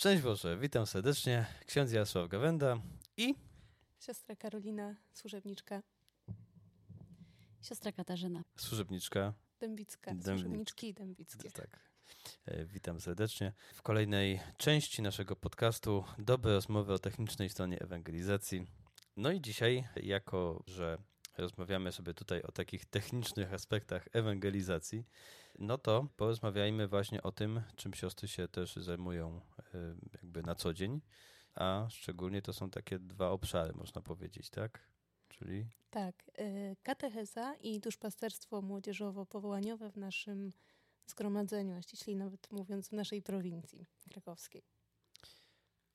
Szczęść Boże, witam serdecznie. Ksiądz Jarosław Gawenda i siostra Karolina, służebniczka. Siostra Katarzyna. Służebniczka. Dębicka, służebniczki dębickie. Tak. E, witam serdecznie w kolejnej części naszego podcastu Dobre rozmowy o technicznej stronie ewangelizacji. No i dzisiaj, jako że rozmawiamy sobie tutaj o takich technicznych aspektach ewangelizacji, no to porozmawiajmy właśnie o tym, czym siostry się też zajmują jakby na co dzień, a szczególnie to są takie dwa obszary, można powiedzieć, tak? Czyli? Tak, e, katecheza i duszpasterstwo młodzieżowo-powołaniowe w naszym zgromadzeniu, a ściślej nawet mówiąc w naszej prowincji krakowskiej.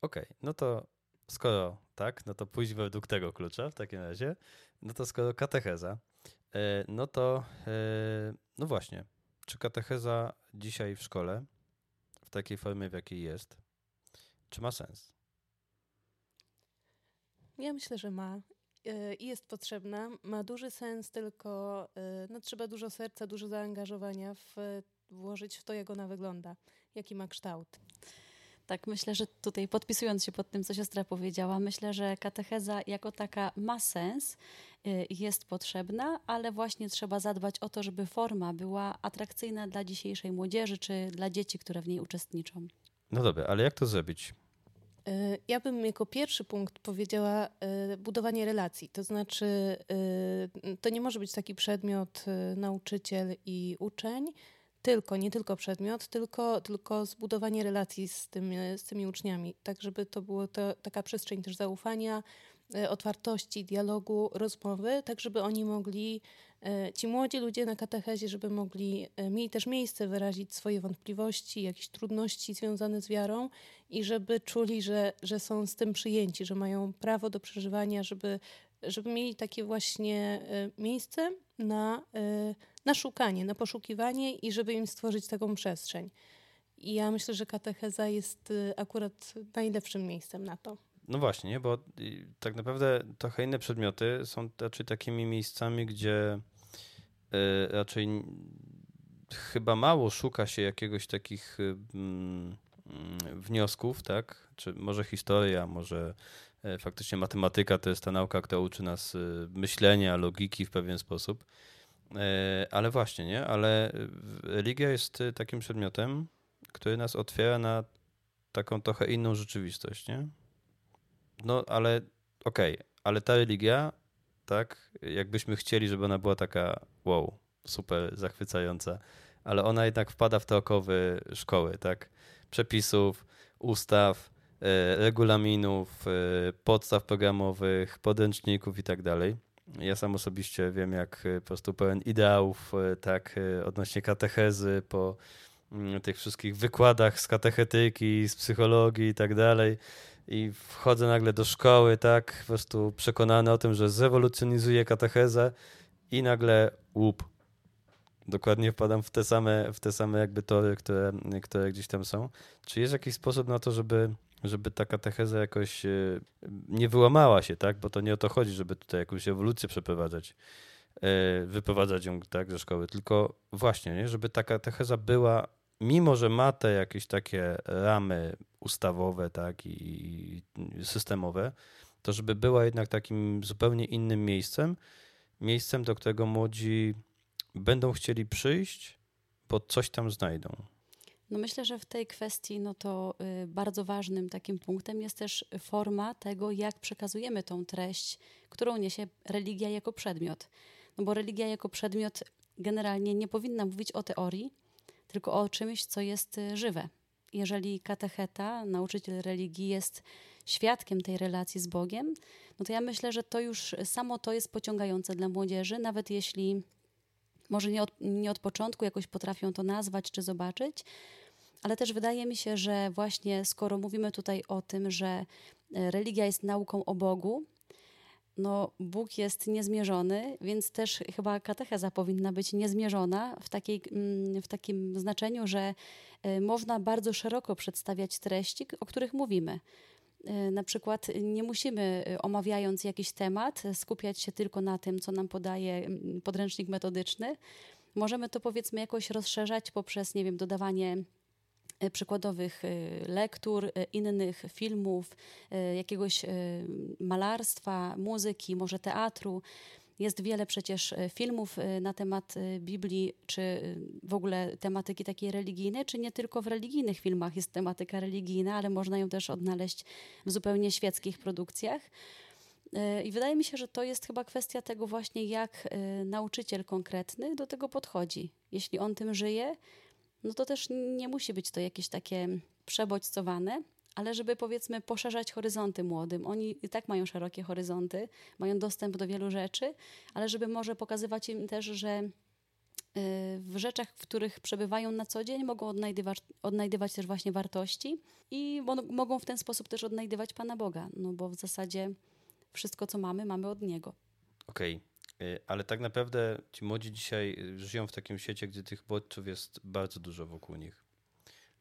Okej, okay, no to skoro tak, no to pójść według tego klucza w takim razie, no to skoro katecheza, e, no to no właśnie, czy katecheza dzisiaj w szkole, w takiej formie, w jakiej jest, czy ma sens? Ja myślę, że ma e, i jest potrzebna. Ma duży sens, tylko e, no, trzeba dużo serca, dużo zaangażowania w, włożyć w to, jak ona wygląda, jaki ma kształt. Tak, myślę, że tutaj podpisując się pod tym, co siostra powiedziała, myślę, że katecheza jako taka ma sens, jest potrzebna, ale właśnie trzeba zadbać o to, żeby forma była atrakcyjna dla dzisiejszej młodzieży czy dla dzieci, które w niej uczestniczą. No dobra, ale jak to zrobić? Y, ja bym jako pierwszy punkt powiedziała y, budowanie relacji. To znaczy, to nie może być taki przedmiot nauczyciel i uczeń, tylko, nie tylko przedmiot, tylko, tylko zbudowanie relacji z, tym, z tymi uczniami, tak żeby to była taka przestrzeń też zaufania, e, otwartości, dialogu, rozmowy, tak żeby oni mogli, e, ci młodzi ludzie na katechezie, żeby mogli, e, mieli też miejsce wyrazić swoje wątpliwości, jakieś trudności związane z wiarą i żeby czuli, że, że są z tym przyjęci, że mają prawo do przeżywania, żeby, żeby mieli takie właśnie miejsce na na szukanie, na poszukiwanie i żeby im stworzyć taką przestrzeń. I ja myślę, że katecheza jest akurat najlepszym miejscem na to. No właśnie, nie? bo y, tak naprawdę trochę inne przedmioty są raczej takimi miejscami, gdzie y, raczej chyba mało szuka się jakiegoś takich mm, wniosków, tak? Czy może historia, może faktycznie matematyka to jest ta nauka, która uczy nas myślenia, logiki w pewien sposób. E, ale właśnie, nie? Ale religia jest y, takim przedmiotem, który nas otwiera na taką trochę inną rzeczywistość, nie? No, ale okej, okay, ale ta religia, tak, jakbyśmy chcieli, żeby ona była taka wow, super zachwycająca, ale ona jednak wpada w te okowy szkoły, tak? Przepisów, ustaw, e, regulaminów, e, podstaw programowych, podręczników i tak dalej. Ja sam osobiście wiem, jak e, po prostu pełen ideałów, tak, odnośnie katechezy, po mm, tych wszystkich wykładach z katechetyki, z psychologii i tak dalej. I wchodzę nagle do szkoły, tak, po prostu przekonany o tym, że zrewolucjonizuje katechezę i nagle łup. Dokładnie wpadam w te same, w te same jakby tory, które, które gdzieś tam są. Czy jest jakiś sposób na to, żeby żeby ta katecheza jakoś e, nie wyłamała się, tak? Bo to nie o to chodzi, żeby tutaj jakąś ewolucję przeprowadzać, e, wyprowadzać ją tak ze szkoły, tylko właśnie, nie? żeby ta katecheza była, mimo że ma te jakieś takie ramy ustawowe, tak, i systemowe, to żeby była jednak takim zupełnie innym miejscem, miejscem, do którego młodzi będą chcieli przyjść, bo coś tam znajdą. No myślę, że w tej kwestii no to y, bardzo ważnym takim punktem jest też forma tego, jak przekazujemy tą treść, którą niesie religia jako przedmiot. No bo religia jako przedmiot generalnie nie powinna mówić o teorii, tylko o czymś, co jest y, żywe. Jeżeli katecheta, nauczyciel religii jest świadkiem tej relacji z Bogiem, no to ja myślę, że to już samo to jest pociągające dla młodzieży, nawet jeśli może nie od, nie od początku jakoś potrafią to nazwać czy zobaczyć, ale też wydaje mi się, że właśnie skoro mówimy tutaj o tym, że e, religia jest nauką o Bogu, no Bóg jest niezmierzony, więc też chyba katecheza powinna być niezmierzona w, takiej, mm, w takim znaczeniu, że e, można bardzo szeroko przedstawiać treści, o których mówimy. E, na przykład nie musimy, omawiając jakiś temat, skupiać się tylko na tym, co nam podaje mm, podręcznik metodyczny. Możemy to powiedzmy jakoś rozszerzać poprzez, nie wiem, dodawanie przykładowych lektur, innych filmów, jakiegoś malarstwa, muzyki, może teatru. Jest wiele przecież e, filmów e, na temat e, Biblii, czy w ogóle tematyki takiej religijnej, czy nie tylko w religijnych filmach jest tematyka religijna, ale można ją też odnaleźć w zupełnie świeckich produkcjach. I wydaje mi się, że to jest chyba kwestia tego właśnie, jak nauczyciel konkretny do tego podchodzi. Jeśli on tym żyje, no to też nie musi być to jakieś takie przebodźcowane, ale żeby powiedzmy poszerzać horyzonty młodym. Oni i tak mają szerokie horyzonty, mają dostęp do wielu rzeczy, ale żeby może pokazywać im też, że y, w rzeczach, w których przebywają na co dzień, mogą odnajdywać, odnajdywać też właśnie wartości i mogą w ten sposób też odnajdywać Pana Boga, no bo w zasadzie wszystko, co mamy, mamy od Niego. Okej, okay. Ale tak naprawdę ci młodzi dzisiaj żyją w takim świecie, gdzie tych bodźców jest bardzo dużo wokół nich.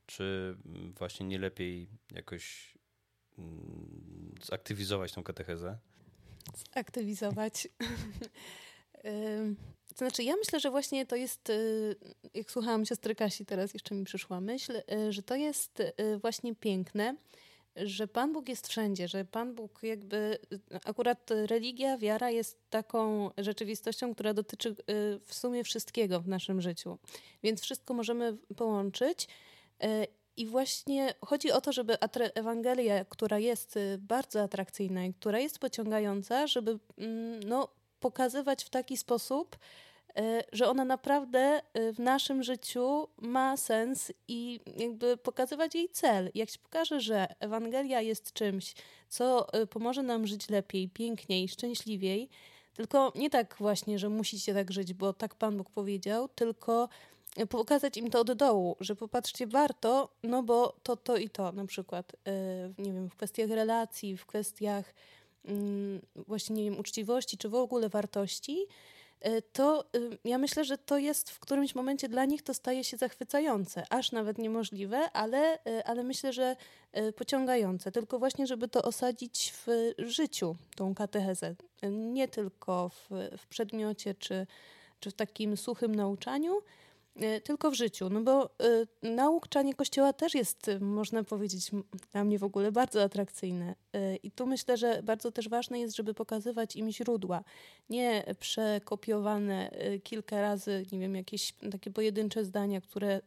Czy właśnie nie lepiej jakoś mm, zaktywizować tą katechezę? Zaktywizować. To znaczy, ja myślę, że właśnie to jest, y, jak słuchałam siostry Kasi, teraz jeszcze mi przyszła myśl, y, że to jest y, właśnie piękne, że Pan Bóg jest wszędzie, że Pan Bóg jakby, akurat religia, wiara jest taką rzeczywistością, która dotyczy w sumie wszystkiego w naszym życiu. Więc wszystko możemy połączyć E, I właśnie chodzi o to, żeby Ewangelia, która jest y, bardzo atrakcyjna i która jest pociągająca, żeby mm, no, pokazywać w taki sposób, że ona naprawdę y, w naszym życiu ma sens i jakby pokazywać jej cel. Jak się pokaże, że Ewangelia jest czymś, co y, pomoże nam żyć lepiej, piękniej, szczęśliwiej, tylko nie tak właśnie, że musicie tak żyć, bo tak Pan Bóg powiedział, tylko pokazać im to od dołu, że popatrzcie, warto, no bo to, to i to, na przykład, nie wiem, w kwestiach relacji, w kwestiach yy, właśnie, nie wiem, uczciwości, czy w ogóle wartości, to y, ja myślę, że to jest w którymś momencie dla nich to staje się zachwycające, aż nawet niemożliwe, ale, y, ale myślę, że y, pociągające, tylko właśnie, żeby to osadzić w życiu, tą katechezę, nie tylko w, w przedmiocie, czy, czy w takim suchym nauczaniu, E, tylko w życiu. No bo y, nauczanie Kościoła też jest, można powiedzieć, dla mnie w ogóle bardzo atrakcyjne. Y, I tu myślę, że bardzo też ważne jest, żeby pokazywać im źródła. Nie przekopiowane y, kilka razy, nie wiem, jakieś takie pojedyncze zdania, które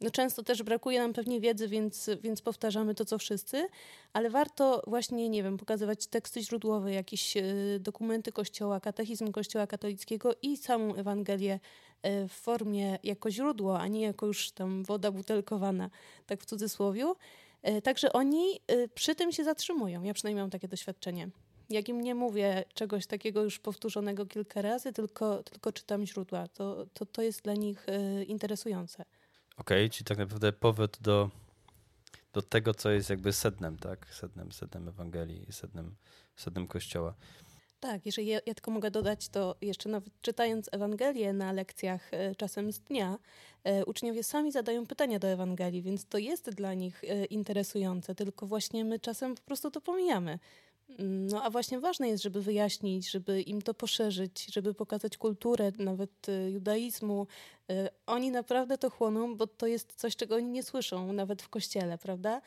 no często też brakuje nam pewnie wiedzy, więc, więc powtarzamy to, co wszyscy, ale warto właśnie, nie wiem, pokazywać teksty źródłowe, jakieś dokumenty Kościoła, katechizm Kościoła katolickiego i samą Ewangelię E, w formie jako źródło, a nie jako już tam woda butelkowana, tak w cudzysłowie. E, także oni e, przy tym się zatrzymują. Ja przynajmniej mam takie doświadczenie. Jak im nie mówię czegoś takiego już powtórzonego kilka razy, tylko, tylko czytam źródła, to, to, to jest dla nich interesujące. Okej, okay, czyli tak naprawdę powód do, do tego, co jest jakby sednem, tak? Sednem, sednem Ewangelii, sednem, sednem Kościoła. Tak, jeżeli ja, ja, tylko mogę dodać, to jeszcze nawet czytając Ewangelię na lekcjach e, czasem z dnia, e, uczniowie sami zadają pytania do Ewangelii, więc to jest dla nich e, interesujące, tylko właśnie my czasem po prostu to pomijamy. No a właśnie ważne jest, żeby wyjaśnić, żeby im to poszerzyć, żeby pokazać kulturę nawet judaizmu. Oni naprawdę to chłoną, bo to jest coś, czego oni nie słyszą nawet w kościele, prawda?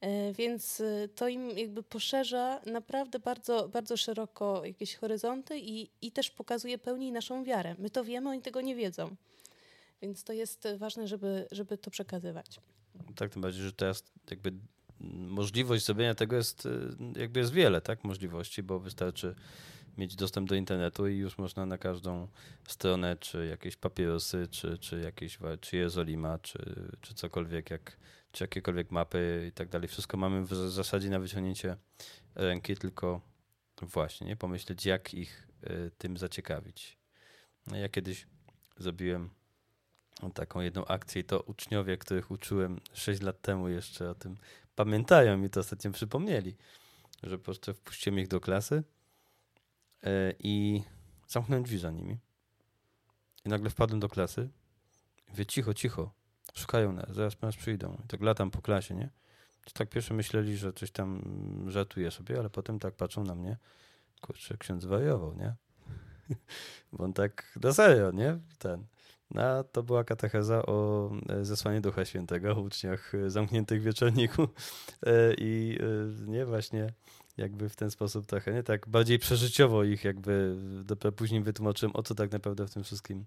E, więc to im jakby poszerza naprawdę bardzo, bardzo szeroko jakieś horyzonty i, i też pokazuje pełniej naszą wiarę. My to wiemy, oni tego nie wiedzą. Więc to jest ważne, żeby, żeby to przekazywać. Tak, tym bardziej, że teraz jakby możliwość zrobienia tego jest, e, jakby jest wiele, tak, możliwości, bo wystarczy mieć dostęp do internetu i już można na każdą stronę, czy jakieś papierosy, czy, czy jakieś, czy Jerozolima, czy, czy cokolwiek, jak czy jakiekolwiek mapy i tak dalej. Wszystko mamy w zasadzie na wyciągnięcie ręki, tylko właśnie nie pomyśleć, jak ich y, tym zaciekawić. No, ja kiedyś zrobiłem taką jedną akcję i to uczniowie, których uczyłem 6 lat temu jeszcze o tym pamiętają i to ostatnio przypomnieli, że po prostu wpuściłem ich do klasy y, i zamknąłem drzwi za nimi. I nagle wpadłem do klasy mówię, cicho, cicho, szukają nas, zaraz po nas przyjdą. I tak latam po klasie, nie? To tak pierwsze myśleli, że coś tam żartuje sobie, ale potem tak patrzą na mnie, kurczę, ksiądz zwariował, nie? Bo on tak na serio, nie? Ten. No, to była katecheza o e, zesłaniu Ducha Świętego w uczniach e, zamkniętych w wieczorniku. E, I nie właśnie jakby w ten sposób trochę, nie tak bardziej przeżyciowo ich jakby dopiero później wytłumaczyłem, o co tak naprawdę w tym wszystkim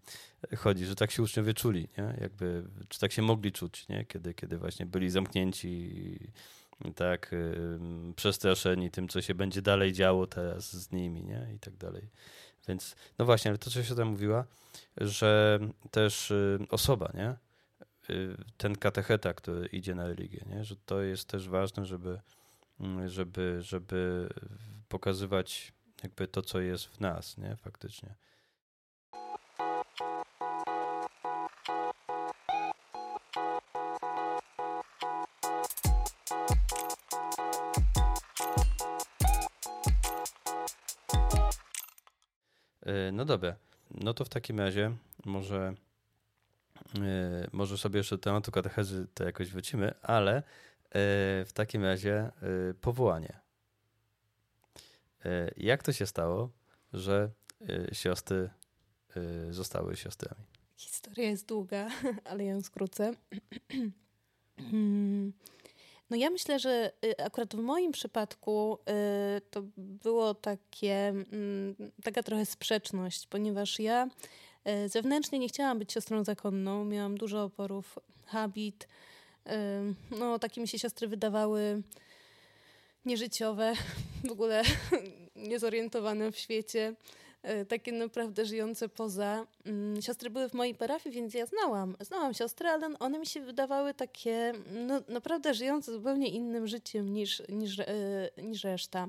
chodzi, że tak się uczniowie czuli, nie? Jakby, czy tak się mogli czuć, nie? Kiedy, kiedy właśnie byli zamknięci tak, przestraszeni tym, co się będzie dalej działo teraz z nimi, nie? I tak dalej. Więc, no właśnie, ale to, co się tam mówiła, że też y, osoba, nie? Y, ten katecheta, który idzie na religię, nie? Że to jest też ważne, żeby, mm, żeby, żeby pokazywać jakby to, co jest w nas, nie? Faktycznie. No dobra, no to w takim razie może, e, może sobie jeszcze tematu katechezy to jakoś wrócimy, ale e, w takim razie powołanie. Jak to się stało, że siostry zostały siostrami? Historia jest długa, ale ją skrócę. No ja myślę, że y, akurat w moim przypadku y, to było takie, mm, taka trochę sprzeczność, ponieważ ja y, zewnętrznie nie chciałam być siostrą zakonną, miałam dużo oporów, habit, no takie mi się siostry wydawały nieżyciowe, w ogóle niezorientowane w świecie. E, takie naprawdę żyjące poza. Mm, siostry były w mojej parafii, więc ja znałam. Znałam siostry, ale one mi się wydawały takie no, naprawdę żyjące zupełnie innym życiem niż, niż, e, niż reszta.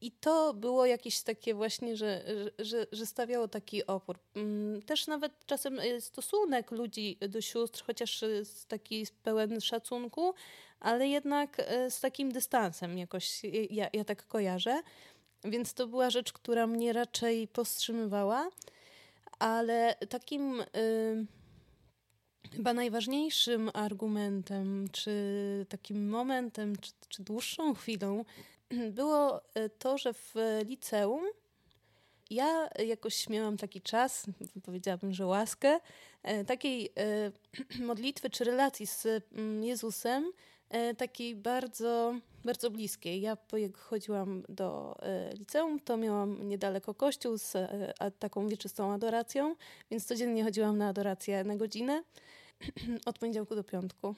I to było jakieś takie właśnie, że, że, że stawiało taki opór. Mm, też nawet czasem e, stosunek ludzi do sióstr, chociaż taki pełen szacunku, ale jednak z takim dystansem jakoś ja, ja tak kojarzę. Więc to była rzecz, która mnie raczej powstrzymywała, ale takim y, chyba najważniejszym argumentem, czy takim momentem, czy, czy dłuższą chwilą było y, to, że w liceum ja jakoś miałam taki czas, powiedziałabym, że łaskę, y, takiej y, modlitwy czy relacji z mm, Jezusem, takiej bardzo bardzo bliskiej. Ja jak chodziłam do e, liceum, to miałam niedaleko kościół z e, taką wieczystą adoracją, więc codziennie chodziłam na adorację na godzinę od poniedziałku do piątku.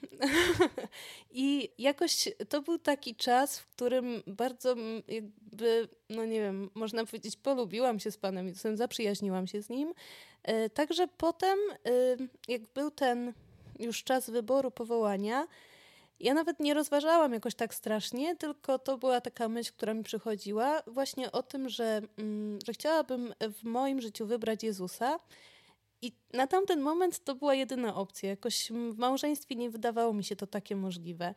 I jakoś to był taki czas, w którym bardzo jakby, no nie wiem, można powiedzieć, polubiłam się z Panem Jezusem, zaprzyjaźniłam się z Nim. E, także potem, jak był ten już czas wyboru powołania, ja nawet nie rozważałam jakoś tak strasznie, tylko to była taka myśl, która mi przychodziła właśnie o tym, że, mm, że chciałabym w moim życiu wybrać Jezusa. I na tamten moment to była jedyna opcja. Jakoś w małżeństwie nie wydawało mi się to takie możliwe.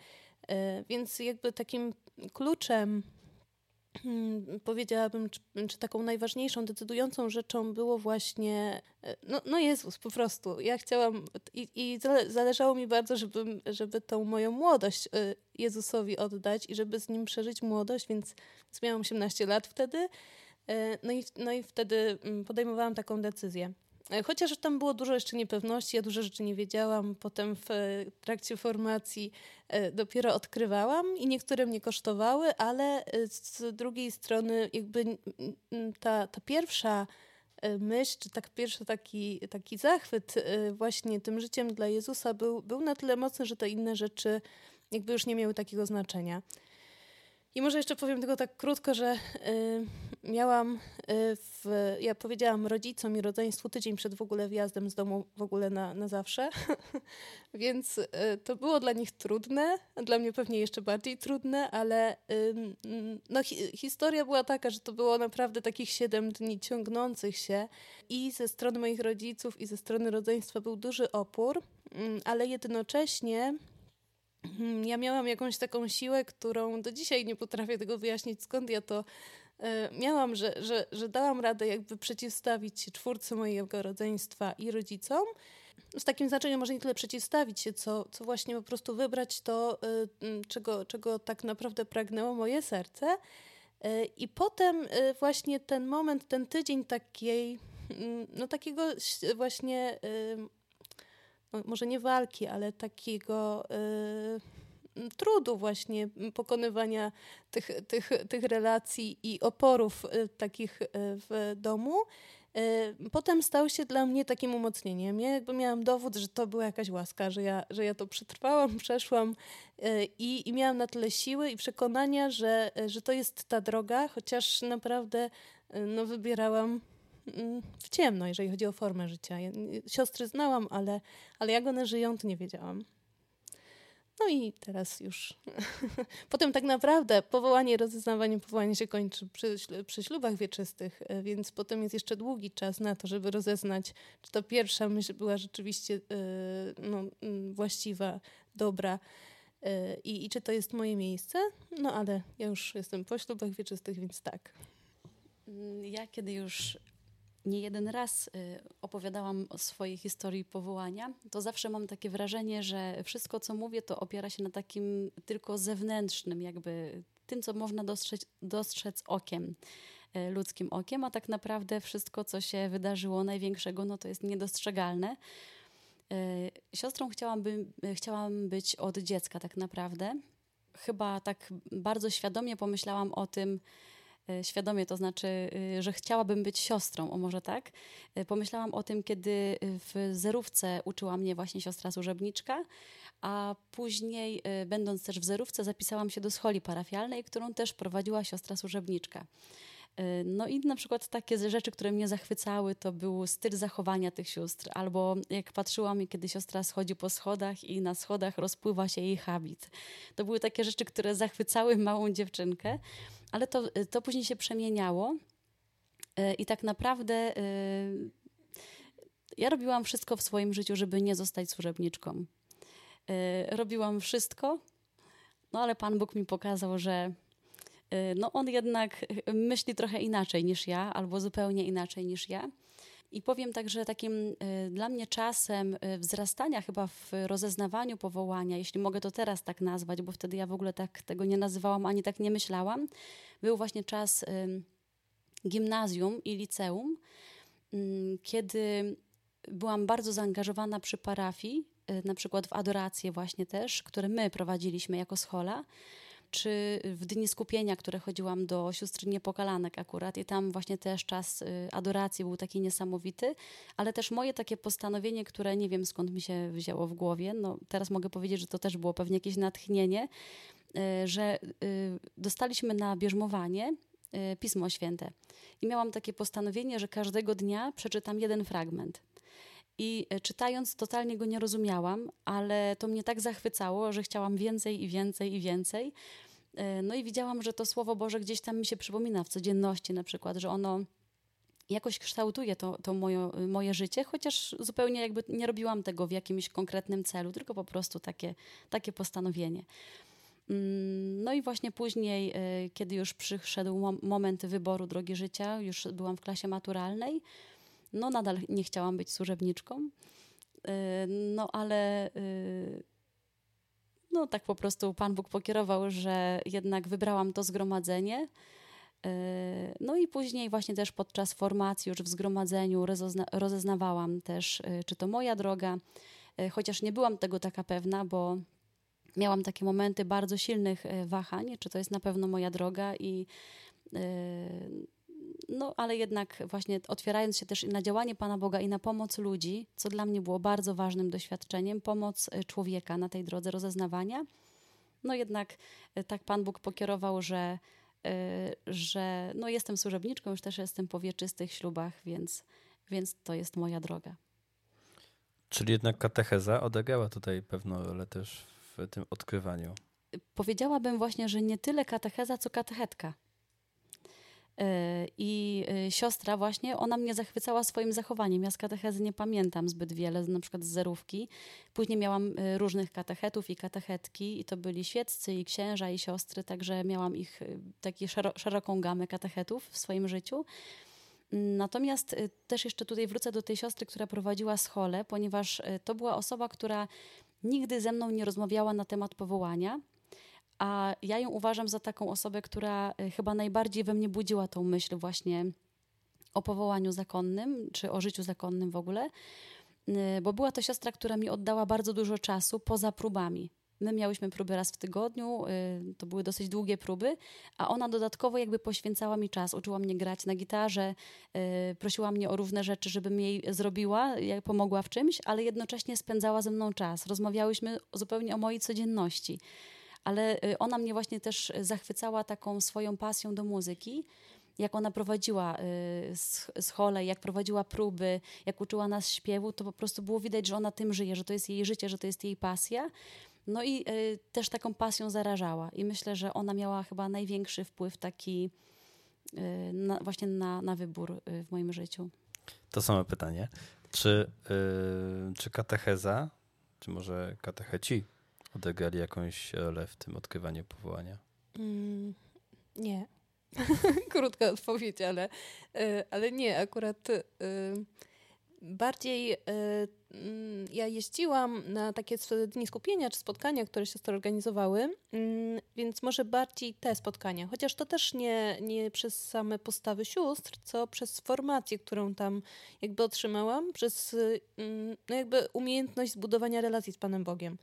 E, więc jakby takim kluczem powiedziałabym, czy, czy, taką najważniejszą, decydującą rzeczą było właśnie, e, no, no Jezus, po prostu. Ja chciałam i, i zależało mi bardzo, żeby, żeby tą moją młodość e, Jezusowi oddać i żeby z Nim przeżyć młodość, więc, więc miałam 18 lat wtedy. E, no i, no i wtedy mm, podejmowałam taką decyzję. E, chociaż tam było dużo jeszcze niepewności, ja dużo rzeczy nie wiedziałam. Potem w trakcie formacji e, dopiero odkrywałam i niektóre mnie kosztowały, ale e, z drugiej strony jakby ta, ta pierwsza myśl, czy tak pierwszy taki, taki zachwyt właśnie tym życiem dla Jezusa był, był na tyle mocny, że te inne rzeczy jakby już nie miały takiego znaczenia. I może jeszcze powiem tylko tak krótko, że miałam, y, w, ja powiedziałam rodzicom i rodzeństwu tydzień przed w ogóle wjazdem z domu w ogóle na, na zawsze, więc y, to było dla nich trudne, dla mnie pewnie jeszcze bardziej trudne, ale no, hi, historia była taka, że to było naprawdę takich siedem dni ciągnących się i ze strony moich rodziców i ze strony rodzeństwa był duży opór, ale jednocześnie ja miałam jakąś taką siłę, którą do dzisiaj nie potrafię tego wyjaśnić, skąd ja to miałam, że, że, że dałam radę jakby przeciwstawić się czwórce mojego rodzeństwa i rodzicom. Z takim znaczeniem może nie tyle przeciwstawić się, co, co właśnie po prostu wybrać to, e, czego, czego tak naprawdę pragnęło moje serce. E, I potem właśnie ten moment, ten tydzień takiej, no takiego właśnie no może nie walki, ale takiego trudu właśnie pokonywania tych, tych, tych relacji i oporów y, takich y, w domu. Y, potem stał się dla mnie takim umocnieniem. Ja jakby miałam dowód, że to była jakaś łaska, że ja, że ja to przetrwałam, przeszłam i, i miałam na tyle siły i przekonania, że, że to jest ta droga, chociaż naprawdę no, wybierałam mm, w ciemno, jeżeli chodzi o formę życia. Siostry znałam, ale, ale jak one żyją, to nie wiedziałam. No i teraz już. Potem tak naprawdę powołanie, rozeznawanie powołania się kończy przy, przy ślubach wieczystych, e, więc potem jest jeszcze długi czas na to, żeby rozeznać, czy to pierwsza myśl była rzeczywiście e, no, właściwa, dobra e, i, i czy to jest moje miejsce. No ale ja już jestem po ślubach wieczystych, więc tak. Mm, ja kiedy już nie jeden raz y, opowiadałam o swojej historii powołania, to zawsze mam takie wrażenie, że wszystko, co mówię, to opiera się na takim tylko zewnętrznym, jakby tym, co można dostrzec, dostrzec okiem, y, ludzkim okiem, a tak naprawdę wszystko, co się wydarzyło największego, no to jest niedostrzegalne. Y, siostrą chciałam, by, chciałam być od dziecka tak naprawdę. Chyba tak bardzo świadomie pomyślałam o tym, świadomie, to znaczy, y, że chciałabym być siostrą, o może tak. E, pomyślałam o tym, kiedy w zerówce uczyła mnie właśnie siostra służebniczka, a później, będąc też w zerówce, zapisałam się do scholi parafialnej, którą też prowadziła siostra służebniczka. E, no i na przykład takie rzeczy, które mnie zachwycały, to był styl zachowania tych sióstr. Albo jak patrzyłam, kiedy siostra schodzi po schodach i na schodach rozpływa się jej habit. To były takie rzeczy, które zachwycały małą dziewczynkę, ale to, to później się przemieniało. E, I tak naprawdę e, ja robiłam wszystko w swoim życiu, żeby nie zostać służebniczką. Robiłam wszystko, no ale Pan Bóg mi pokazał, że Y, no on jednak myśli trochę inaczej niż ja, albo zupełnie inaczej niż ja. I powiem tak, że takim y, dla mnie czasem y, wzrastania chyba w rozeznawaniu powołania, jeśli mogę to teraz tak nazwać, bo wtedy ja w ogóle tak tego nie nazywałam ani tak nie myślałam, był właśnie czas gimnazjum i liceum, kiedy byłam bardzo zaangażowana przy parafii, na przykład w adorację właśnie też, które my prowadziliśmy jako schola czy w dni skupienia, które chodziłam do sióstr niepokalanek akurat i tam właśnie też czas y, adoracji był taki niesamowity, ale też moje takie postanowienie, które nie wiem skąd mi się wzięło w głowie, no teraz mogę powiedzieć, że to też było pewnie jakieś natchnienie, y, że y, dostaliśmy na bierzmowanie Pismo Święte. I miałam takie postanowienie, że każdego dnia przeczytam jeden fragment. I czytając, totalnie go nie rozumiałam, ale to mnie tak zachwycało, że chciałam więcej i więcej i więcej. E, no i widziałam, że to Słowo Boże gdzieś tam mi się przypomina w codzienności na przykład, że ono jakoś kształtuje to, to moje, moje życie, chociaż zupełnie jakby nie robiłam tego w jakimś konkretnym celu, tylko po prostu takie, takie postanowienie. Mm, no i właśnie później, e, kiedy już przyszedł moment wyboru drogi życia, już byłam w klasie maturalnej, no nadal nie chciałam być służebniczką, e, no ale no tak po prostu Pan Bóg pokierował, że jednak wybrałam to zgromadzenie. E, no i później właśnie też podczas formacji już w zgromadzeniu rozeznawałam też, czy to moja droga, chociaż nie byłam tego taka pewna, bo miałam takie momenty bardzo silnych wahań, czy to jest na pewno moja droga i no ale jednak właśnie otwierając się też na działanie Pana Boga i na pomoc ludzi, co dla mnie było bardzo ważnym doświadczeniem, pomoc y, człowieka na tej drodze rozeznawania, no jednak y, tak Pan Bóg pokierował, że, y, że no jestem służebniczką, już też jestem po wieczystych ślubach, więc, więc to jest moja droga. Czyli jednak katecheza odegrała tutaj pewną rolę też w tym odkrywaniu. Powiedziałabym właśnie, że nie tyle katecheza, co katechetka. E, I e, siostra właśnie, ona mnie zachwycała swoim zachowaniem. Ja z katechezy nie pamiętam zbyt wiele, na przykład z zerówki. Później miałam e, różnych katechetów i katechetki i to byli świeccy i księża i siostry, także miałam ich taką szeroką gamę katechetów w swoim życiu. Natomiast też jeszcze tutaj wrócę do tej siostry, która prowadziła scholę, ponieważ to była osoba, która nigdy ze mną nie rozmawiała na temat powołania, a ja ją uważam za taką osobę, która y, chyba najbardziej we mnie budziła tą myśl właśnie o powołaniu zakonnym, czy o życiu zakonnym w ogóle. bo była to siostra, która mi oddała bardzo dużo czasu poza próbami. My miałyśmy próby raz w tygodniu, y, to były dosyć długie próby, a ona dodatkowo jakby poświęcała mi czas, uczyła mnie grać na gitarze, prosiła mnie o różne rzeczy, żebym jej zrobiła, jak pomogła w czymś, ale jednocześnie spędzała ze mną czas. Rozmawiałyśmy zupełnie o mojej codzienności. Ale y, ona mnie właśnie też zachwycała taką swoją pasją do muzyki jak ona prowadziła scholę, jak prowadziła próby, jak uczyła nas śpiewu, to po prostu było widać, że ona tym żyje, że to jest jej życie, że to jest jej pasja. No i y, też taką pasją zarażała. I myślę, że ona miała chyba największy wpływ taki y, na, właśnie na, na wybór y, w moim życiu. To samo pytanie. Czy, czy katecheza, czy może katecheci odegrali jakąś rolę w tym odkrywaniu powołania? Mm, nie. Krótka odpowiedź, ale, ale nie. Akurat bardziej Mm, ja jeździłam na takie dni skupienia czy spotkania, które siostry organizowały, mm, więc może bardziej te spotkania. Chociaż to też nie, nie przez same postawy sióstr, co przez formację, którą tam jakby otrzymałam, przez mm, no jakby umiejętność zbudowania relacji z Panem Bogiem.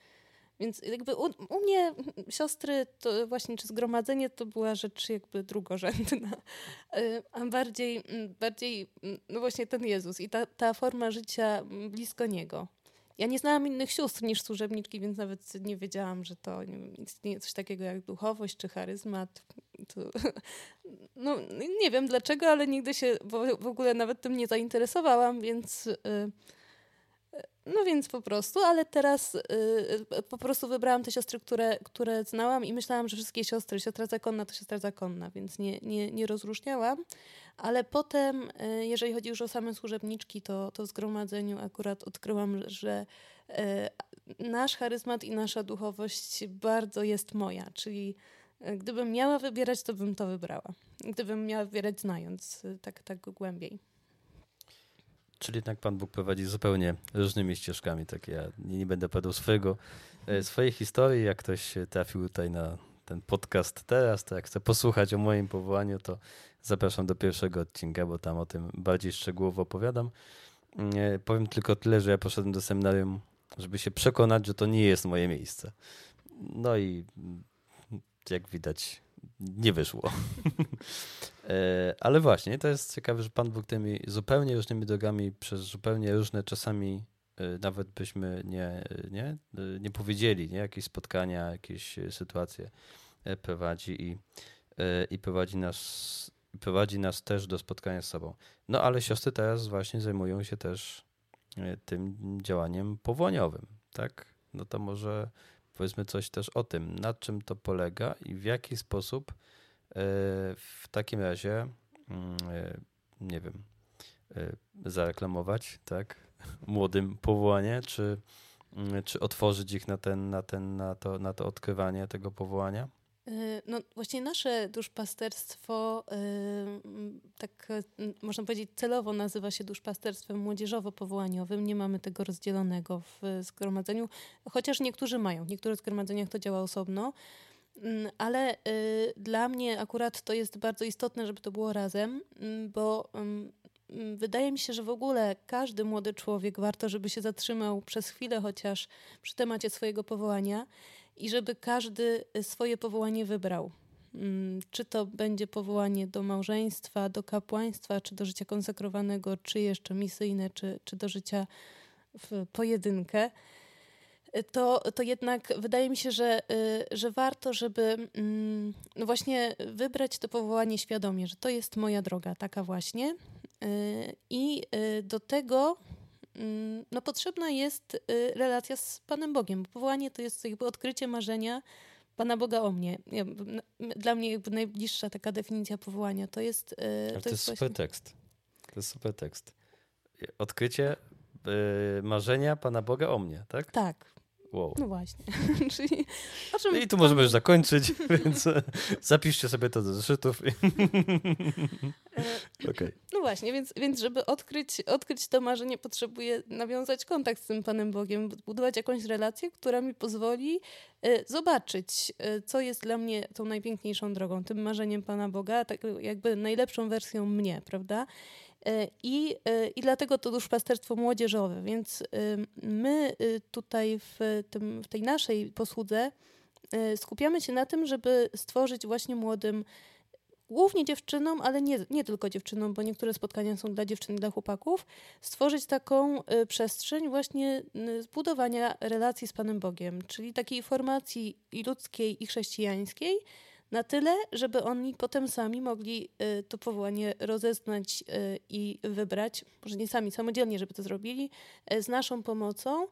Więc jakby u, u, mnie siostry, to właśnie czy zgromadzenie to była rzecz jakby drugorzędna, y, a bardziej, mm, bardziej mm, no właśnie ten Jezus i ta, ta forma życia blisko Niego. Ja nie znałam innych sióstr niż służebniczki, więc nawet nie wiedziałam, że to istnieje coś takiego jak duchowość czy charyzmat. To, no, nie wiem dlaczego, ale nigdy się w ogóle nawet tym nie zainteresowałam, więc... Yy, no więc po prostu, ale teraz y, y, po prostu wybrałam te siostry, które, które znałam i myślałam, że wszystkie siostry, siostra zakonna to siostra zakonna, więc nie, nie, nie rozróżniałam. Ale potem, y, jeżeli chodzi już o same służebniczki, to, to w zgromadzeniu akurat odkryłam, że y, nasz charyzmat i nasza duchowość bardzo jest moja, czyli y, gdybym miała wybierać, to bym to wybrała. Gdybym miała wybierać znając y, tak, tak głębiej. Czyli jednak Pan Bóg prowadzi zupełnie różnymi ścieżkami. Tak ja nie, będę padał swojego, e, swojej historii. Jak ktoś trafił tutaj na ten podcast teraz, to jak chce posłuchać o moim powołaniu, to zapraszam do pierwszego odcinka, bo tam o tym bardziej szczegółowo opowiadam. E, powiem tylko tyle, że ja poszedłem do seminarium, żeby się przekonać, że to nie jest moje miejsce. No i jak widać, nie wyszło. E, ale właśnie, to jest ciekawe, że Pan Bóg tymi zupełnie różnymi drogami, przez zupełnie różne czasami e, nawet byśmy nie, nie, e, nie powiedzieli, nie? jakieś spotkania, jakieś sytuacje prowadzi i, i prowadzi nas prowadzi nas też do spotkania z sobą. No ale siostry teraz właśnie zajmują się też tym działaniem powołaniowym, tak? No to może powiedzmy coś też o tym, na czym to polega i w jaki sposób w takim razie, mm, e, nie wiem, e, zareklamować, tak, młodym powołanie, czy, mm, czy otworzyć ich na, ten, na, ten, na, to, na to odkrywanie tego powołania? No właśnie nasze duszpasterstwo, tak można powiedzieć celowo nazywa się duszpasterstwem młodzieżowo-powołaniowym. Nie mamy tego rozdzielonego w zgromadzeniu, chociaż niektórzy mają. W niektórych zgromadzeniach to działa osobno. Mm, ale dla mnie akurat to jest bardzo istotne, żeby to było razem, mm, bo mm, wydaje mi się, że w ogóle każdy młody człowiek warto, żeby się zatrzymał przez chwilę chociaż przy temacie swojego powołania i żeby każdy y, swoje powołanie wybrał. Czy to będzie powołanie do małżeństwa, do kapłaństwa, czy do życia konsekrowanego, czy jeszcze misyjne, czy, czy do życia w pojedynkę, y, to, to jednak wydaje mi się, że, y, że warto, żeby mm, no właśnie wybrać to powołanie świadomie, że to jest moja droga, taka właśnie. I do tego Mm, no potrzebna jest y, relacja z Panem Bogiem. Bo powołanie to jest jakby odkrycie marzenia Pana Boga o mnie. Dla mnie jakby najbliższa taka definicja powołania to jest... Y, Ale to, to jest, super właśnie... tekst. To jest super tekst. Odkrycie y, marzenia Pana Boga o mnie, tak? Tak. Wow. No właśnie. Czyli, czym... I tu możemy już zakończyć, więc e, zapiszcie sobie to do zeszytów. E, okay. No właśnie, więc, więc żeby odkryć, odkryć to marzenie, potrzebuję nawiązać kontakt z tym Panem Bogiem, budować jakąś relację, która mi pozwoli e, zobaczyć, co jest dla mnie tą najpiękniejszą drogą, tym marzeniem Pana Boga, tak jakby najlepszą wersją mnie, prawda? I, I dlatego to duszpasterstwo młodzieżowe. Więc my tutaj w, tym, w tej naszej posłudze skupiamy się na tym, żeby stworzyć właśnie młodym głównie dziewczynom, ale nie, nie tylko dziewczynom, bo niektóre spotkania są dla dziewczyn i dla chłopaków, stworzyć taką przestrzeń właśnie zbudowania relacji z Panem Bogiem, czyli takiej formacji i ludzkiej, i chrześcijańskiej, na tyle, żeby oni potem sami mogli y, to powołanie rozeznać i wybrać, może nie sami, samodzielnie, żeby to zrobili, z naszą pomocą.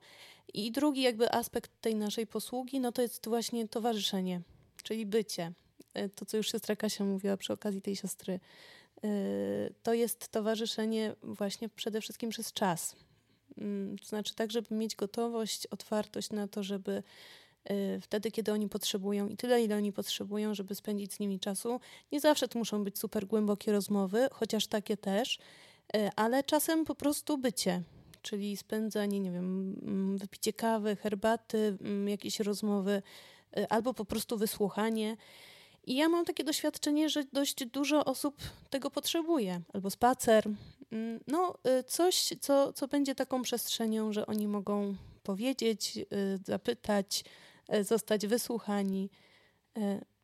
I drugi jakby aspekt tej naszej posługi, no to jest właśnie towarzyszenie, czyli bycie. To, co już siostra Kasia mówiła przy okazji tej siostry, to jest towarzyszenie właśnie przede wszystkim przez czas. Mm, to znaczy tak, żeby mieć gotowość, otwartość na to, żeby wtedy, kiedy oni potrzebują i tyle, ile oni potrzebują, żeby spędzić z nimi czasu. Nie zawsze to muszą być super głębokie rozmowy, chociaż takie też, ale czasem po prostu bycie, czyli spędzanie, nie wiem, mm, wypicie kawy, herbaty, mm, jakieś rozmowy, albo po prostu wysłuchanie. I ja mam takie doświadczenie, że dość dużo osób tego potrzebuje, albo spacer. Mm, no, y, coś, co, co będzie taką przestrzenią, że oni mogą powiedzieć, y, zapytać, y, zostać wysłuchani.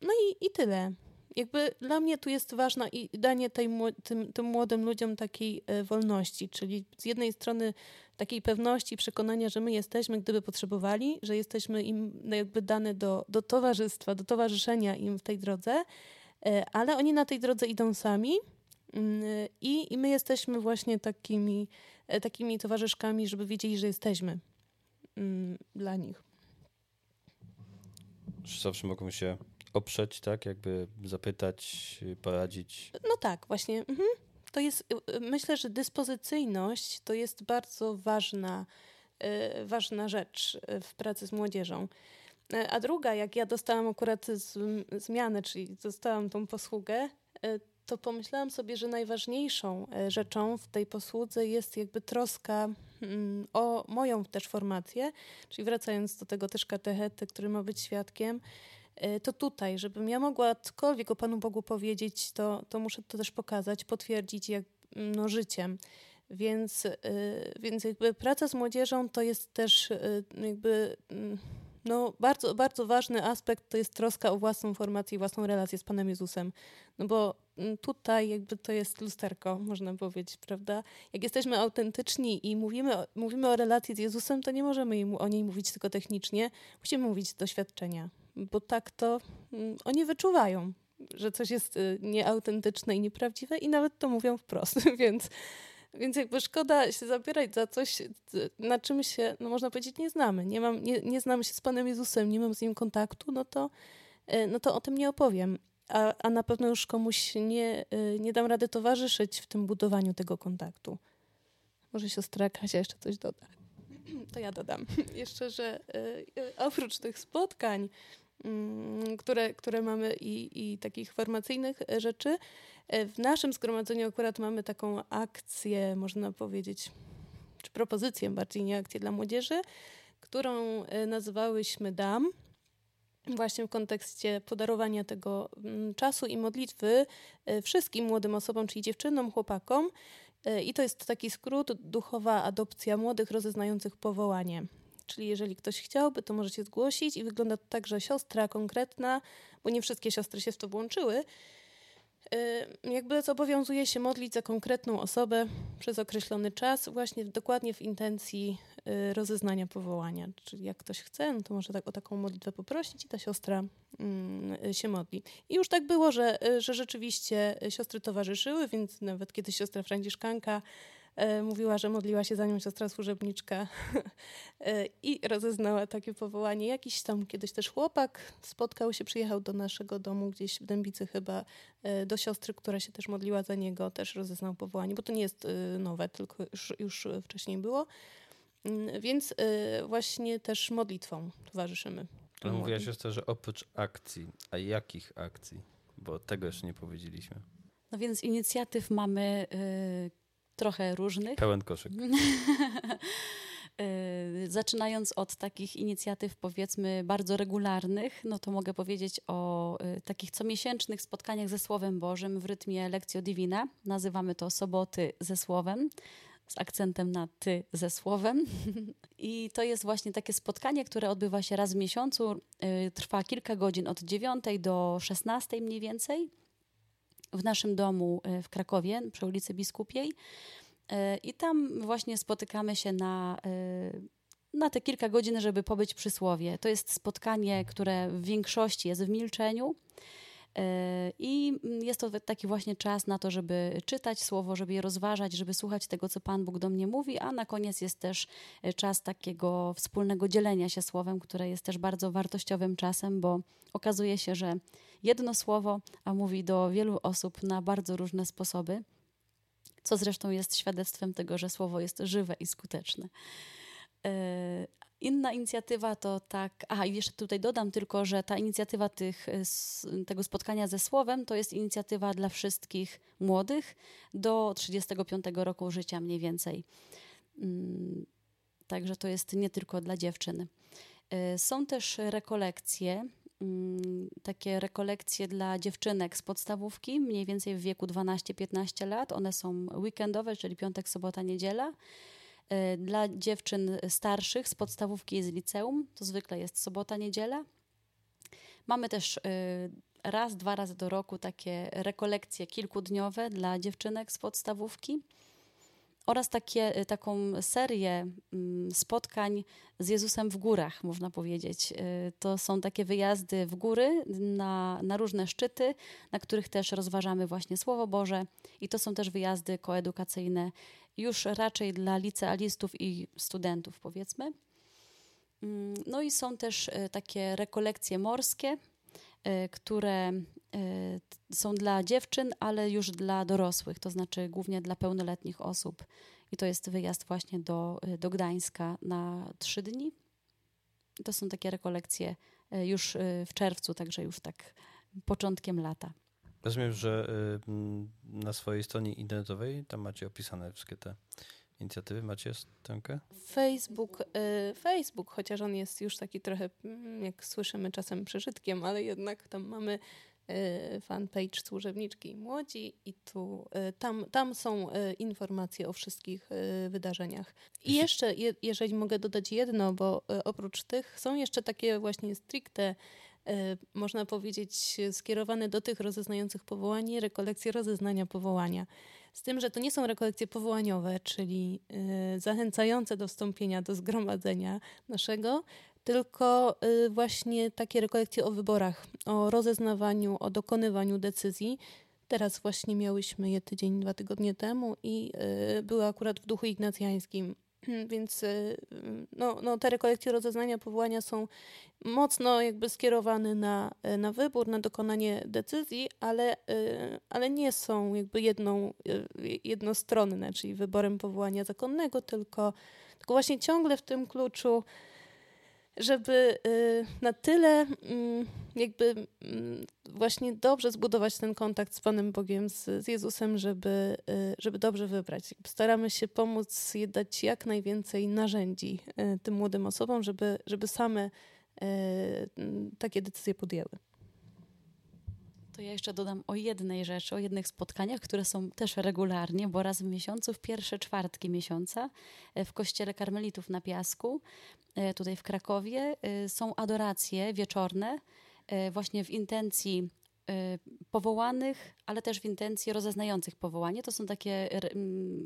No i, i tyle. Jakby dla mnie tu jest ważne i danie tej, tym, tym młodym ludziom takiej wolności, czyli z jednej strony takiej pewności, przekonania, że my jesteśmy, gdyby potrzebowali, że jesteśmy im no, jakby dane do, do towarzystwa, do towarzyszenia im w tej drodze, e, ale oni na tej drodze idą sami mm, i, i my jesteśmy właśnie takimi, e, takimi towarzyszkami, żeby wiedzieli, że jesteśmy mm, dla nich. Zawsze mogą się oprzeć, tak? Jakby zapytać, poradzić. No tak, właśnie. Mhm to jest, y, y, myślę, że dyspozycyjność to jest bardzo ważna, y, ważna rzecz w pracy z młodzieżą. A druga, jak ja dostałam akurat zmianę, czyli dostałam tą posługę, to pomyślałam sobie, że najważniejszą rzeczą w tej posłudze jest jakby troska o moją też formację, czyli wracając do tego też katechety, który ma być świadkiem, E, to tutaj, żebym ja mogła cokolwiek o Panu Bogu powiedzieć, to, to muszę to też pokazać, potwierdzić jak, mm, no, życiem. Więc, e, więc jakby praca z młodzieżą to jest też e, jakby mm, no, bardzo, bardzo ważny aspekt to jest troska o własną formację i własną relację z Panem Jezusem. No bo mm, tutaj jakby to jest lusterko, można powiedzieć, prawda? Jak jesteśmy autentyczni i mówimy, mówimy o relacji z Jezusem, to nie możemy o niej mówić tylko technicznie, musimy mówić z doświadczenia bo tak to mm, oni wyczuwają, że coś jest y, nieautentyczne i nieprawdziwe i nawet to mówią wprost, więc, więc jakby szkoda się zabierać za coś, na czym się, no można powiedzieć, nie znamy. Nie, mam, nie, nie znam się z Panem Jezusem, nie mam z Nim kontaktu, no to, y, no to o tym nie opowiem. A, a na pewno już komuś nie, y, nie dam rady towarzyszyć w tym budowaniu tego kontaktu. Może siostra Kasia jeszcze coś doda. To ja dodam jeszcze, że oprócz tych spotkań, które, które mamy i, i takich formacyjnych rzeczy. E, w naszym zgromadzeniu akurat mamy taką akcję, można powiedzieć, czy propozycję bardziej, nie akcję dla młodzieży, którą e, nazywałyśmy DAM. Właśnie w kontekście podarowania tego mm, czasu i modlitwy e, wszystkim młodym osobom, czyli dziewczynom, chłopakom. I to jest taki skrót duchowa adopcja młodych rozeznających powołanie. Czyli jeżeli ktoś chciałby, to może się zgłosić i wygląda to tak, że siostra konkretna, bo nie wszystkie siostry się w to włączyły, y, jakby zobowiązuje się modlić za konkretną osobę przez określony czas, właśnie dokładnie w intencji y, rozeznania powołania. Czyli jak ktoś chce, no to może tak, o taką modlitwę poprosić i ta siostra mm, się modli. I już tak było, że, y, że rzeczywiście siostry towarzyszyły, więc nawet kiedy siostra Franciszkanka mówiła, że modliła się za nią siostra służebniczka e, i rozeznała takie powołanie. Jakiś tam kiedyś też chłopak spotkał się, przyjechał do naszego domu gdzieś w Dębicy chyba e, do siostry, która się też modliła za niego, też rozeznał powołanie, bo to nie jest nowe, tylko już, już wcześniej było. Mm, więc właśnie też modlitwą towarzyszymy. Ale mówiła siostra, że oprócz akcji, a jakich akcji? Bo tego jeszcze nie powiedzieliśmy. No więc inicjatyw mamy trochę różnych. Pełen koszyk. Zaczynając od takich inicjatyw, powiedzmy, bardzo regularnych, no to mogę powiedzieć o takich comiesięcznych spotkaniach ze Słowem Bożym w rytmie Lekcjo Divina. Nazywamy to soboty ze Słowem z akcentem na ty ze słowem. I to jest właśnie takie spotkanie, które odbywa się raz w miesiącu. Trwa kilka godzin od 9 do 16 mniej więcej w naszym domu w Krakowie przy ulicy Biskupiej. E, I tam właśnie spotykamy się na, e, na te kilka godzin, żeby pobyć przy słowie. To jest spotkanie, które w większości jest w milczeniu. E, I jest to taki właśnie czas na to, żeby czytać słowo, żeby je rozważać, żeby słuchać tego, co Pan Bóg do mnie mówi, a na koniec jest też czas takiego wspólnego dzielenia się słowem, które jest też bardzo wartościowym czasem, bo okazuje się, że jedno słowo, a mówi do wielu osób na bardzo różne sposoby co zresztą jest świadectwem tego, że słowo jest żywe i skuteczne. Inna inicjatywa to tak, aha i jeszcze tutaj dodam tylko, że ta inicjatywa tych, e, tego spotkania ze Słowem to jest inicjatywa dla wszystkich młodych do 35 roku życia mniej więcej. Mm, także to jest nie tylko dla dziewczyn. E, są też rekolekcje, Mm, takie rekolekcje dla dziewczynek z podstawówki, mniej więcej w wieku 12-15 lat. One są weekendowe, czyli piątek, sobota, niedziela. E, dla dziewczyn starszych z podstawówki i z liceum, to zwykle jest sobota, niedziela. Mamy też e, raz, dwa razy do roku takie rekolekcje kilkudniowe dla dziewczynek z podstawówki oraz takie, y, taką serię mm, spotkań z Jezusem w górach, można powiedzieć. Y, to są takie wyjazdy w góry na, na różne szczyty, na których też rozważamy właśnie Słowo Boże i to są też wyjazdy koedukacyjne już raczej dla licealistów i studentów, powiedzmy. Mm, no i są też y, takie rekolekcje morskie, które są dla dziewczyn, ale już dla dorosłych, to znaczy głównie dla pełnoletnich osób. I to jest wyjazd właśnie do, do Gdańska na trzy dni. To są takie rekolekcje e, już w czerwcu, także już tak początkiem lata. Rozumiem, że na swojej stronie internetowej tam macie opisane wszystkie te inicjatywy. Macie stronkę? Facebook, Facebook, chociaż on jest już taki trochę, mm, jak słyszymy czasem przeżytkiem, ale jednak tam mamy Y, fanpage Służebniczki Młodzi i tu, y, tam, tam są y, informacje o wszystkich wydarzeniach. I jeszcze, jeżeli mogę dodać jedno, bo oprócz tych są jeszcze takie właśnie stricte można powiedzieć, skierowane do tych rozeznających powołanie, rekolekcje rozeznania powołania. Z tym, że to nie są rekolekcje powołaniowe, czyli zachęcające do wstąpienia do zgromadzenia naszego, tylko y, właśnie takie rekolekcje o wyborach, o rozeznawaniu, o dokonywaniu decyzji. Teraz właśnie miałyśmy je tydzień, dwa tygodnie temu i y, były akurat w duchu ignacjańskim. Więc y, no, no, te rekolekcje rozeznania powołania są mocno jakby skierowane na, na wybór, na dokonanie decyzji, ale, ale nie są jakby jedną, jednostronne, czyli wyborem powołania zakonnego, tylko, tylko właśnie ciągle w tym kluczu żeby y, na tyle mm, jakby mm, właśnie dobrze zbudować ten kontakt z Panem Bogiem, z, z Jezusem, żeby, y, żeby dobrze wybrać. Staramy się pomóc dać jak najwięcej narzędzi y, tym młodym osobom, żeby, żeby same takie decyzje podjęły. To ja jeszcze dodam o jednej rzeczy, o jednych spotkaniach, które są też regularnie, bo raz w miesiącu, w pierwsze czwartki miesiąca e, w Kościele Karmelitów na Piasku, e, tutaj w Krakowie, e, są adoracje wieczorne, właśnie w intencji powołanych, ale też w intencji rozeznających powołanie. To są takie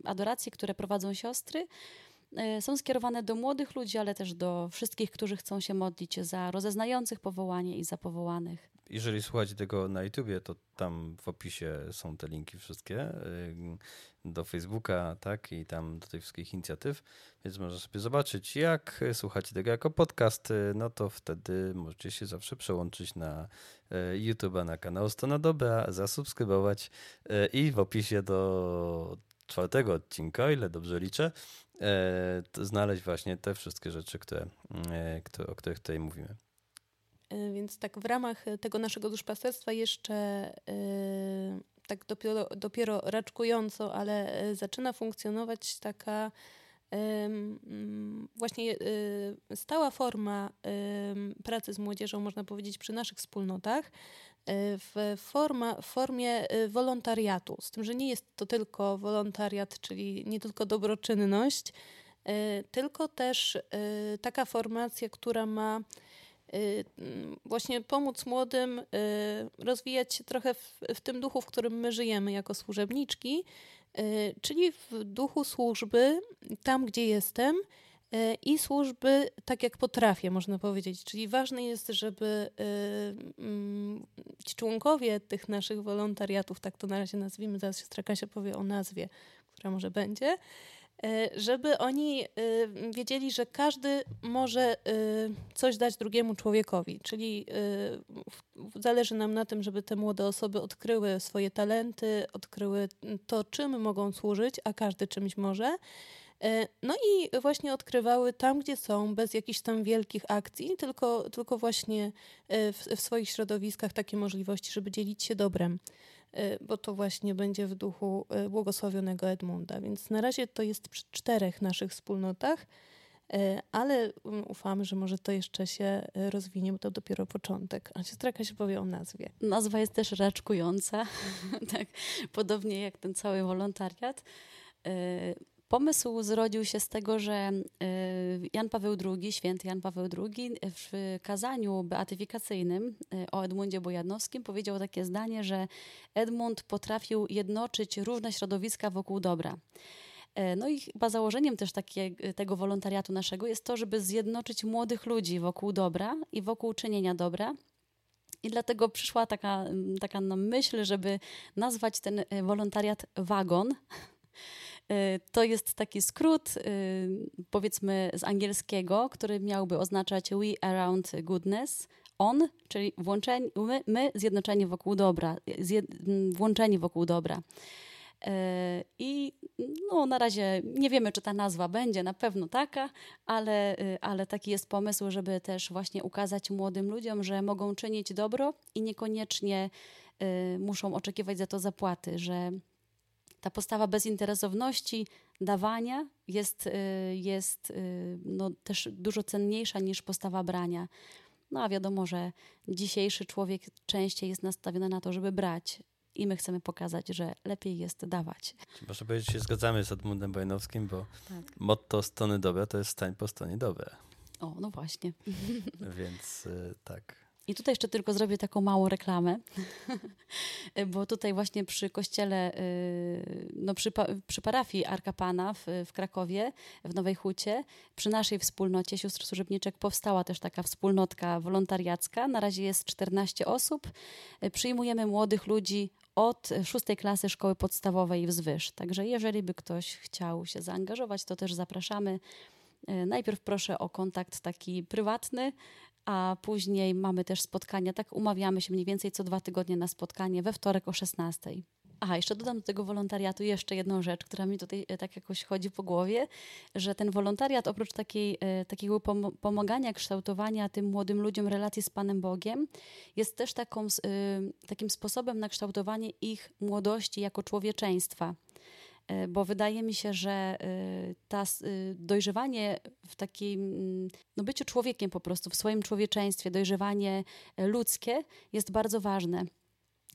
adoracje, które prowadzą siostry. Są skierowane do młodych ludzi, ale też do wszystkich, którzy chcą się modlić za rozeznających powołanie i za powołanych jeżeli słuchacie tego na YouTubie, to tam w opisie są te linki wszystkie y, do Facebooka, tak, i tam do tych wszystkich inicjatyw, więc można sobie zobaczyć, jak słuchacie tego jako podcast, y, no to wtedy możecie się zawsze przełączyć na y, YouTube'a, na kanał Stona Dobra, zasubskrybować i w opisie do czwartego odcinka, ile dobrze liczę, znaleźć właśnie te wszystkie rzeczy, które, o których tutaj mówimy. E, więc tak w ramach tego naszego duszpasterstwa jeszcze e, tak dopiero, dopiero raczkująco, ale e, zaczyna funkcjonować taka właśnie stała forma pracy z młodzieżą, można powiedzieć, przy naszych wspólnotach, w, forma, w formie wolontariatu. Z tym, że nie jest to tylko wolontariat, czyli nie tylko dobroczynność, tylko też taka formacja, która ma Y, właśnie pomóc młodym y, rozwijać się trochę w, w tym duchu, w którym my żyjemy jako służebniczki, y, czyli w duchu służby tam, gdzie jestem i służby tak, jak potrafię, można powiedzieć. Czyli ważne jest, żeby mm, ci członkowie tych naszych wolontariatów, tak to na razie nazwijmy, zaraz siostra Kasia powie o nazwie, która może będzie, żeby oni e, wiedzieli, że każdy może e, coś dać drugiemu człowiekowi. Czyli zależy nam na tym, żeby te młode osoby odkryły swoje talenty, odkryły to, czym mogą służyć, a każdy czymś może. No i właśnie odkrywały tam, gdzie są, bez jakichś tam wielkich akcji, tylko, tylko właśnie w, w swoich środowiskach takie możliwości, żeby dzielić się dobrem. Y, bo to właśnie będzie w duchu y, błogosławionego Edmunda. Więc na razie to jest przy czterech naszych wspólnotach, y, ale mm, ufamy, że może to jeszcze się rozwinie, bo to dopiero początek. A siostra się powie o nazwie. Nazwa jest też raczkująca, tak, podobnie jak ten cały wolontariat. Pomysł zrodził się z tego, że y, Jan Paweł II, święty Jan Paweł II w kazaniu beatyfikacyjnym y, o Edmundzie Bojanowskim powiedział takie zdanie, że Edmund potrafił jednoczyć różne środowiska wokół dobra. Y, no i chyba założeniem też takie, tego wolontariatu naszego jest to, żeby zjednoczyć młodych ludzi wokół dobra i wokół czynienia dobra. I dlatego przyszła taka, taka myśl, żeby nazwać ten wolontariat wagon, Y, to jest taki skrót, y, powiedzmy z angielskiego, który miałby oznaczać We Around Goodness. On, czyli włączeni, my, my zjednoczeni wokół dobra, zjed, włączeni wokół dobra. Y, I no, na razie nie wiemy, czy ta nazwa będzie na pewno taka, ale, ale taki jest pomysł, żeby też właśnie ukazać młodym ludziom, że mogą czynić dobro i niekoniecznie muszą oczekiwać za to zapłaty, że ta postawa bezinteresowności, dawania jest, y, jest y, no, też dużo cenniejsza niż postawa brania. No a wiadomo, że dzisiejszy człowiek częściej jest nastawiony na to, żeby brać. I my chcemy pokazać, że lepiej jest dawać. Można powiedzieć, że się zgadzamy z Edmundem Bojnowskim, bo tak. motto strony dobre to jest stań po stronie dobre. O, no właśnie. Więc y, tak. I tutaj jeszcze tylko zrobię taką małą reklamę, bo tutaj właśnie przy kościele, y, no przy, przy parafii Arka Pana w, w Krakowie, w Nowej Hucie, przy naszej wspólnocie sióstr służebniczek powstała też taka wspólnotka wolontariacka. Na razie jest 14 osób. Przyjmujemy młodych ludzi od szóstej klasy szkoły podstawowej wzwyż. Także jeżeli by ktoś chciał się zaangażować, to też zapraszamy. Y, najpierw proszę o kontakt taki prywatny, a później mamy też spotkania, tak umawiamy się mniej więcej co dwa tygodnie na spotkanie we wtorek o 16. Aha, jeszcze dodam do tego wolontariatu jeszcze jedną rzecz, która mi tutaj e, tak jakoś chodzi po głowie, że ten wolontariat oprócz takiej, e, takiego pomagania, kształtowania tym młodym ludziom relacji z Panem Bogiem, jest też taką, e, takim sposobem na kształtowanie ich młodości jako człowieczeństwa. E, bo wydaje mi się, że e, ta e, dojrzewanie w takim no byciu człowiekiem po prostu, w swoim człowieczeństwie, dojrzewanie ludzkie jest bardzo ważne.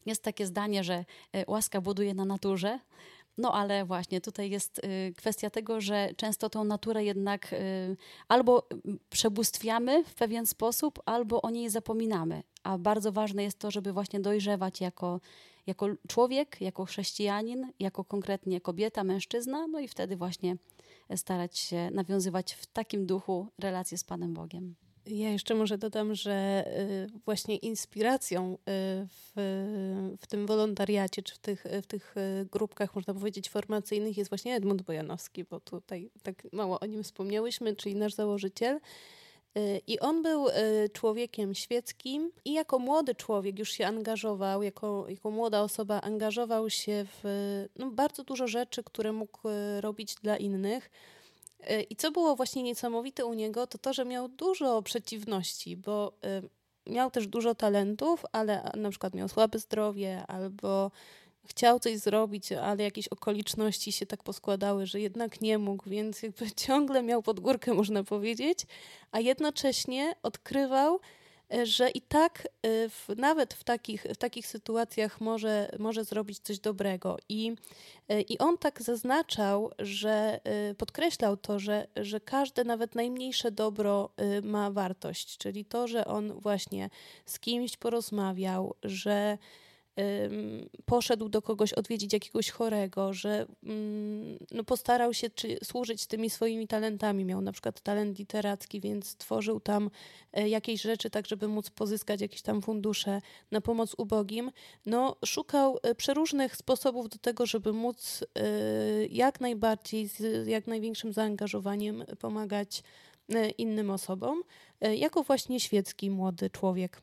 Jest takie zdanie, że łaska buduje na naturze, no ale właśnie tutaj jest kwestia tego, że często tą naturę jednak albo przebóstwiamy w pewien sposób, albo o niej zapominamy. A bardzo ważne jest to, żeby właśnie dojrzewać jako jako człowiek, jako chrześcijanin, jako konkretnie kobieta, mężczyzna, no i wtedy właśnie starać się nawiązywać w takim duchu relacje z Panem Bogiem. Ja jeszcze może dodam, że y, właśnie inspiracją y, w, w tym wolontariacie, czy w tych, w tych y, grupkach, można powiedzieć, formacyjnych jest właśnie Edmund Bojanowski, bo tutaj tak mało o nim wspomniałyśmy, czyli nasz założyciel. Y, I on był y, człowiekiem świeckim i jako młody człowiek już się angażował, jako, jako młoda osoba angażował się w no, bardzo dużo rzeczy, które mógł y, robić dla innych. I co było właśnie niesamowite u niego, to to, że miał dużo przeciwności, bo miał też dużo talentów, ale na przykład miał słabe zdrowie albo chciał coś zrobić, ale jakieś okoliczności się tak poskładały, że jednak nie mógł, więc jakby ciągle miał pod górkę, można powiedzieć, a jednocześnie odkrywał, że i tak e, w, nawet w takich, w takich sytuacjach może, może zrobić coś dobrego. I, e, I on tak zaznaczał, że podkreślał to, że, że każde, nawet najmniejsze dobro ma wartość, czyli to, że on właśnie z kimś porozmawiał, że poszedł do kogoś odwiedzić jakiegoś chorego, że mm, no, postarał się czy, służyć tymi swoimi talentami. Miał na przykład talent literacki, więc tworzył tam e, jakieś rzeczy, tak żeby móc pozyskać jakieś tam fundusze na pomoc ubogim. No, szukał e, przeróżnych sposobów do tego, żeby móc e, jak najbardziej, z jak największym zaangażowaniem pomagać innym osobom, jako właśnie świecki młody człowiek.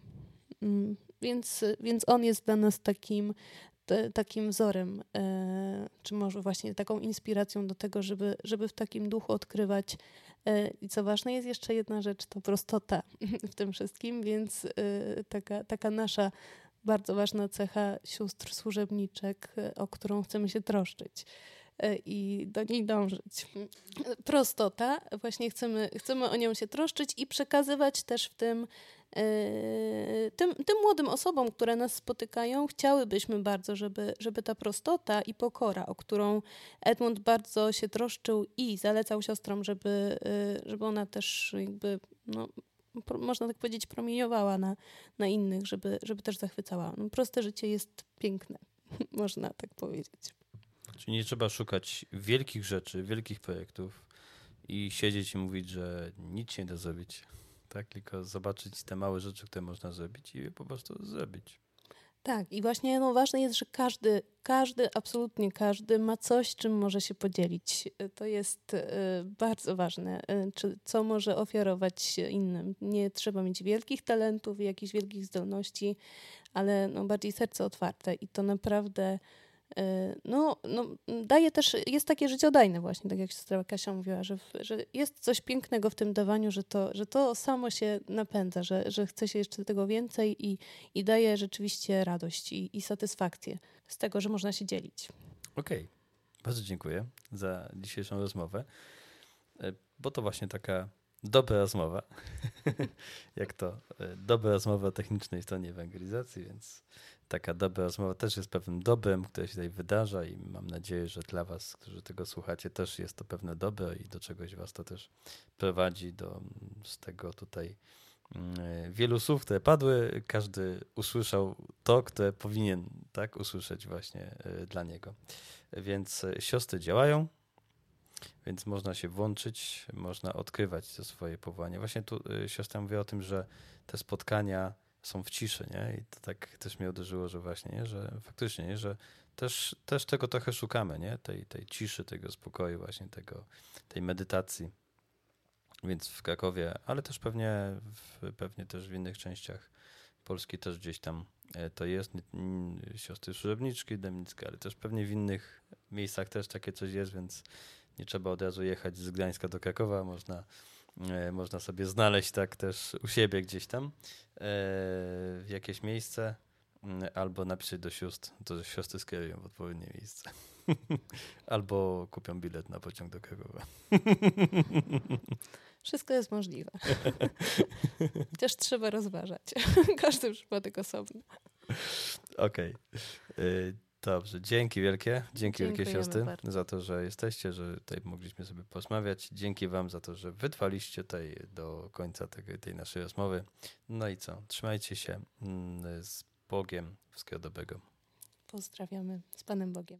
Więc, więc on jest dla nas takim, te, takim wzorem, e, czy może właśnie taką inspiracją do tego, żeby, żeby w takim duchu odkrywać. E, I co ważne, jest jeszcze jedna rzecz, to prostota w tym wszystkim, więc e, taka, taka nasza bardzo ważna cecha sióstr służebniczek, e, o którą chcemy się troszczyć e, i do niej dążyć. Prostota, właśnie chcemy, chcemy o nią się troszczyć i przekazywać też w tym tym, tym młodym osobom, które nas spotykają, chciałybyśmy bardzo, żeby, żeby ta prostota i pokora, o którą Edmund bardzo się troszczył i zalecał siostrom, żeby, yy, żeby ona też jakby, no, można tak powiedzieć, promieniowała na, na innych, żeby, żeby też zachwycała. No, proste życie jest piękne, można tak powiedzieć. Czyli nie trzeba szukać wielkich rzeczy, wielkich projektów i siedzieć i mówić, że nic się nie da zrobić tak? Tylko zobaczyć te małe rzeczy, które można zrobić i je po prostu zrobić. Tak, i właśnie no, ważne jest, że każdy, każdy, absolutnie każdy ma coś, czym może się podzielić. To jest y, bardzo ważne, y, co może ofiarować innym. Nie trzeba mieć wielkich talentów i jakichś wielkich zdolności, ale no, bardziej serce otwarte i to naprawdę no, no, daje też, jest takie życiodajne właśnie, tak jak siostra Kasia mówiła, że, że jest coś pięknego w tym dawaniu, że to, że to samo się napędza, że, że chce się jeszcze tego więcej i, i daje rzeczywiście radość i, i satysfakcję z tego, że można się dzielić. Okej, okay. bardzo dziękuję za dzisiejszą rozmowę, e, bo to właśnie taka dobra rozmowa, jak to e, dobra rozmowa o technicznej stronie ewangelizacji, więc taka dobra rozmowa też jest pewnym dobrem, które się tutaj wydarza i mam nadzieję, że dla was, którzy tego słuchacie, też jest to pewne dobro i do czegoś was to też prowadzi do, z tego tutaj mm, wielu słów, które padły, każdy usłyszał to, które powinien tak usłyszeć właśnie e, dla niego. Więc e, siostry działają, więc można się włączyć, można odkrywać to swoje powołanie. Właśnie tu e, siostra mówi o tym, że te spotkania są w ciszy, nie? I to tak też mnie uderzyło, że właśnie, nie? że faktycznie, nie? że też, też tego trochę szukamy, nie? Tej, tej ciszy, tego spokoju, właśnie tego, tej medytacji. Więc w Krakowie, ale też pewnie, w, pewnie też w innych częściach Polski też gdzieś tam e, to jest. Siostry Służebniczki, Demnickie, ale też pewnie w innych miejscach też takie coś jest, więc nie trzeba od razu jechać z Gdańska do Krakowa, można można sobie znaleźć tak też u siebie gdzieś tam e, w jakieś miejsce mm, albo napisać do sióstr, to siostry skierują w odpowiednie miejsce. albo kupią bilet na pociąg do Krakowa. Wszystko jest możliwe. Chociaż trzeba rozważać. Każdy przypadek osobny. Okej. Okay. Dobrze, dzięki wielkie. Dzięki wielkie siostry bardzo. za to, że jesteście, że tutaj mogliśmy sobie porozmawiać. Dzięki wam za to, że wytrwaliście tutaj do końca tej, tej naszej rozmowy. No i co? Trzymajcie się mm, z Bogiem. Wszystkiego dobrego. Pozdrawiamy z Panem Bogiem.